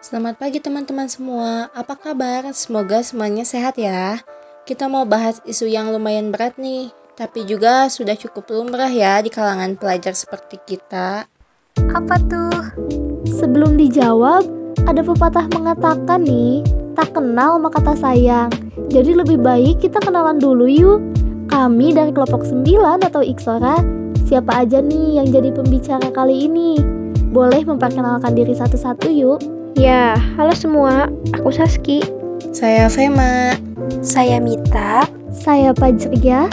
Selamat pagi teman-teman semua, apa kabar? Semoga semuanya sehat ya. Kita mau bahas isu yang lumayan berat nih, tapi juga sudah cukup lumrah ya di kalangan pelajar seperti kita. Apa tuh? Sebelum dijawab, ada pepatah mengatakan nih, tak kenal maka tak sayang. Jadi lebih baik kita kenalan dulu yuk. Kami dari kelompok 9 atau Iksora, siapa aja nih yang jadi pembicara kali ini? Boleh memperkenalkan diri satu-satu yuk. Ya, halo semua, aku Saski. Saya Fema. Saya Mita. Saya Pajria.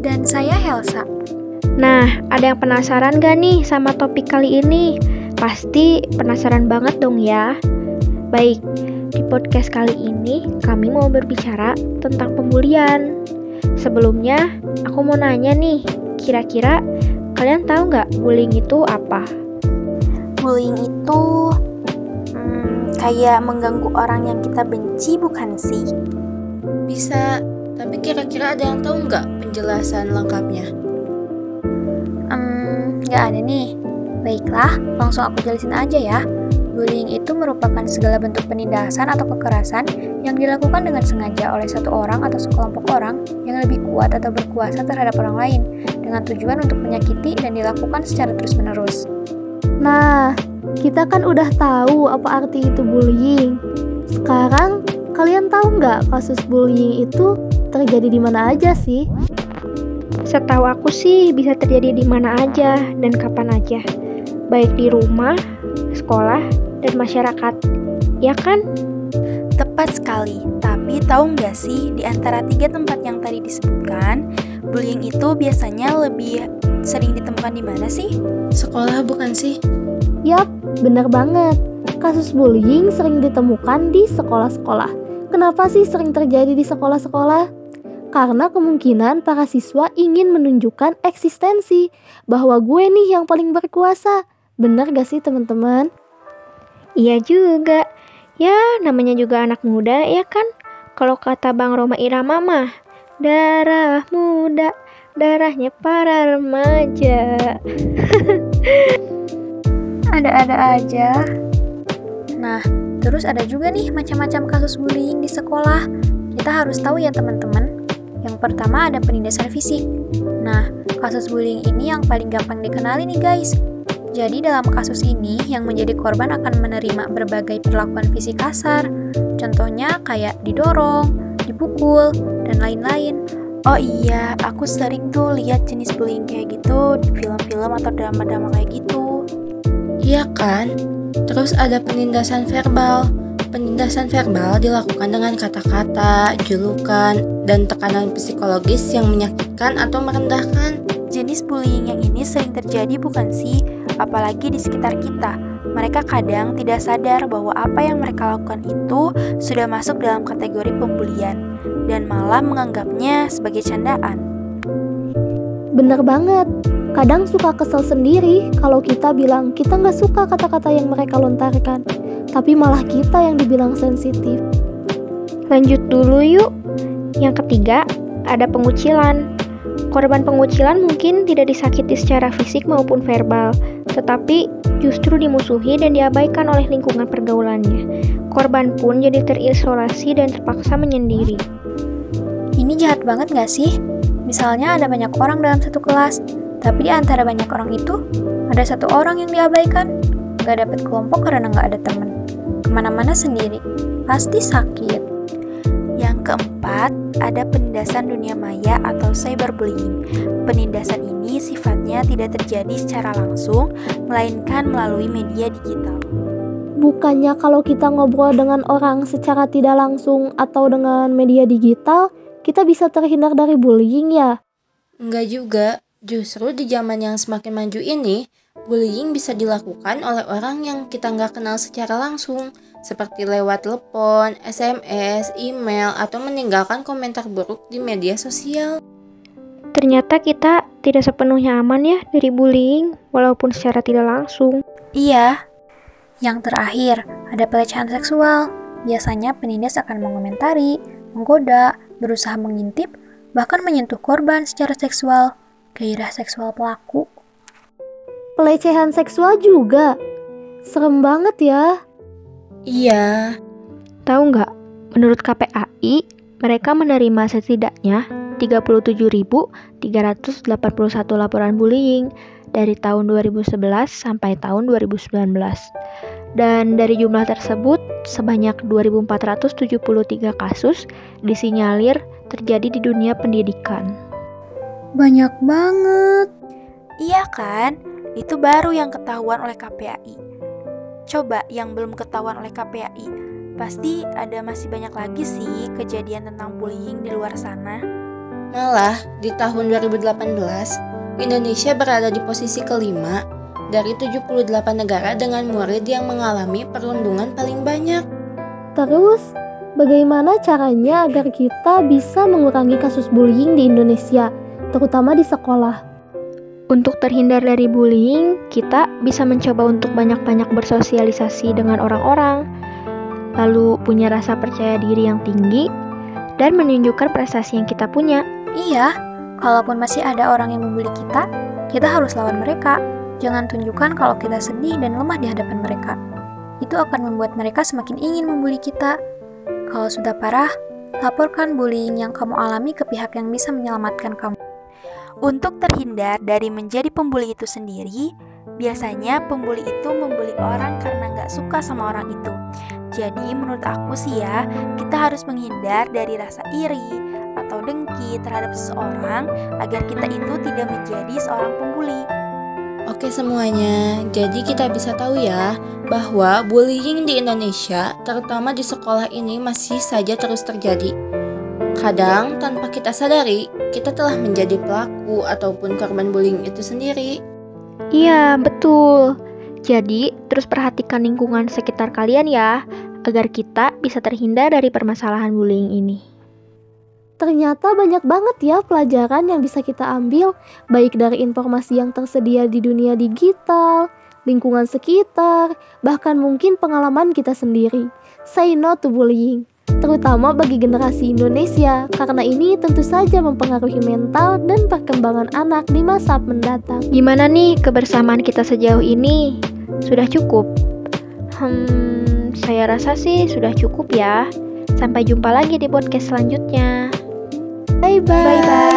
Dan saya Helsa. Nah, ada yang penasaran gak nih sama topik kali ini? Pasti penasaran banget dong ya. Baik, di podcast kali ini kami mau berbicara tentang pembulian. Sebelumnya, aku mau nanya nih, kira-kira kalian tahu nggak bullying itu apa? Bullying itu hmm, kayak mengganggu orang yang kita benci bukan sih? Bisa, tapi kira-kira ada yang tahu nggak penjelasan lengkapnya? Hmm, nggak ada nih. Baiklah, langsung aku jelasin aja ya. Bullying itu merupakan segala bentuk penindasan atau kekerasan yang dilakukan dengan sengaja oleh satu orang atau sekelompok orang yang lebih kuat atau berkuasa terhadap orang lain dengan tujuan untuk menyakiti dan dilakukan secara terus-menerus. Nah, kita kan udah tahu apa arti itu bullying. Sekarang, kalian tahu nggak kasus bullying itu terjadi di mana aja sih? Setahu aku sih bisa terjadi di mana aja dan kapan aja. Baik di rumah, sekolah, dan masyarakat. Ya kan? Tepat sekali, tapi tahu nggak sih di antara tiga tempat yang tadi disebutkan, bullying itu biasanya lebih sering ditemukan di mana sih? Sekolah bukan sih? Yap, benar banget. Kasus bullying sering ditemukan di sekolah-sekolah. Kenapa sih sering terjadi di sekolah-sekolah? Karena kemungkinan para siswa ingin menunjukkan eksistensi bahwa gue nih yang paling berkuasa. Benar gak sih teman-teman? Iya juga. Ya, namanya juga anak muda ya kan? Kalau kata Bang Roma Irama mah, darah muda, darahnya para remaja. Ada-ada aja. Nah, terus ada juga nih macam-macam kasus bullying di sekolah. Kita harus tahu ya teman-teman. Yang pertama ada penindasan fisik. Nah, kasus bullying ini yang paling gampang dikenali nih guys. Jadi dalam kasus ini, yang menjadi korban akan menerima berbagai perlakuan fisik kasar. Contohnya kayak didorong, dipukul, dan lain-lain. Oh iya, aku sering tuh lihat jenis bullying kayak gitu di film-film atau drama-drama kayak gitu. Iya kan? Terus ada penindasan verbal. Penindasan verbal dilakukan dengan kata-kata, julukan, dan tekanan psikologis yang menyakitkan atau merendahkan. Jenis bullying yang ini sering terjadi bukan sih, apalagi di sekitar kita. Mereka kadang tidak sadar bahwa apa yang mereka lakukan itu sudah masuk dalam kategori pembulian dan malah menganggapnya sebagai candaan. Bener banget. Kadang suka kesel sendiri kalau kita bilang kita nggak suka kata-kata yang mereka lontarkan. Tapi malah kita yang dibilang sensitif. Lanjut dulu yuk. Yang ketiga, ada pengucilan. Korban pengucilan mungkin tidak disakiti secara fisik maupun verbal, tetapi justru dimusuhi dan diabaikan oleh lingkungan pergaulannya. Korban pun jadi terisolasi dan terpaksa menyendiri. Ini jahat banget gak sih? Misalnya ada banyak orang dalam satu kelas, tapi di antara banyak orang itu, ada satu orang yang diabaikan. Gak dapet kelompok karena gak ada temen. Ke mana-mana sendiri, pasti sakit. Yang keempat, ada penindasan dunia maya atau cyberbullying. Penindasan ini sifatnya tidak terjadi secara langsung, melainkan melalui media digital. Bukannya kalau kita ngobrol dengan orang secara tidak langsung atau dengan media digital, kita bisa terhindar dari bullying ya? Enggak juga, justru di zaman yang semakin maju ini, bullying bisa dilakukan oleh orang yang kita nggak kenal secara langsung, seperti lewat telepon, SMS, email, atau meninggalkan komentar buruk di media sosial. Ternyata kita tidak sepenuhnya aman ya dari bullying, walaupun secara tidak langsung. Iya. Yang terakhir, ada pelecehan seksual. Biasanya penindas akan mengomentari, menggoda, berusaha mengintip, bahkan menyentuh korban secara seksual. Gairah seksual pelaku. Pelecehan seksual juga. Serem banget ya. Iya, Tahu nggak? Menurut KPAI, mereka menerima setidaknya 37.381 laporan bullying dari tahun 2011 sampai tahun 2019. Dan dari jumlah tersebut, sebanyak 2.473 kasus disinyalir terjadi di dunia pendidikan. Banyak banget. Iya kan? Itu baru yang ketahuan oleh KPAI. Coba yang belum ketahuan oleh KPAI. Pasti ada masih banyak lagi sih kejadian tentang bullying di luar sana. malah di tahun 2018, Indonesia berada di posisi kelima dari 78 negara dengan murid yang mengalami perundungan paling banyak. Terus, bagaimana caranya agar kita bisa mengurangi kasus bullying di Indonesia, terutama di sekolah? Untuk terhindar dari bullying, kita bisa mencoba untuk banyak-banyak bersosialisasi dengan orang-orang, lalu punya rasa percaya diri yang tinggi, dan menunjukkan prestasi yang kita punya. Iya, kalaupun masih ada orang yang membuli kita, kita harus lawan mereka. Jangan tunjukkan kalau kita sedih dan lemah di hadapan mereka. Itu akan membuat mereka semakin ingin membuli kita. Kalau sudah parah, laporkan bullying yang kamu alami ke pihak yang bisa menyelamatkan kamu. Untuk terhindar dari menjadi pembuli itu sendiri, biasanya pembuli itu membuli orang karena nggak suka sama orang itu. Jadi menurut aku sih ya, kita harus menghindar dari rasa iri atau dengki terhadap seseorang agar kita itu tidak menjadi seorang pembuli. Oke semuanya, jadi kita bisa tahu ya bahwa bullying di Indonesia, terutama di sekolah ini masih saja terus terjadi. Kadang tanpa kita sadari, kita telah menjadi pelaku ataupun korban bullying itu sendiri. Iya, betul. Jadi, terus perhatikan lingkungan sekitar kalian ya, agar kita bisa terhindar dari permasalahan bullying ini. Ternyata banyak banget ya pelajaran yang bisa kita ambil, baik dari informasi yang tersedia di dunia digital, lingkungan sekitar, bahkan mungkin pengalaman kita sendiri. Say no to bullying, terutama bagi generasi Indonesia, karena ini tentu saja mempengaruhi mental dan perkembangan anak di masa mendatang. Gimana nih kebersamaan kita sejauh ini? Sudah cukup? Hmm, saya rasa sih sudah cukup ya. Sampai jumpa lagi di podcast selanjutnya. Bye bye. Bye bye.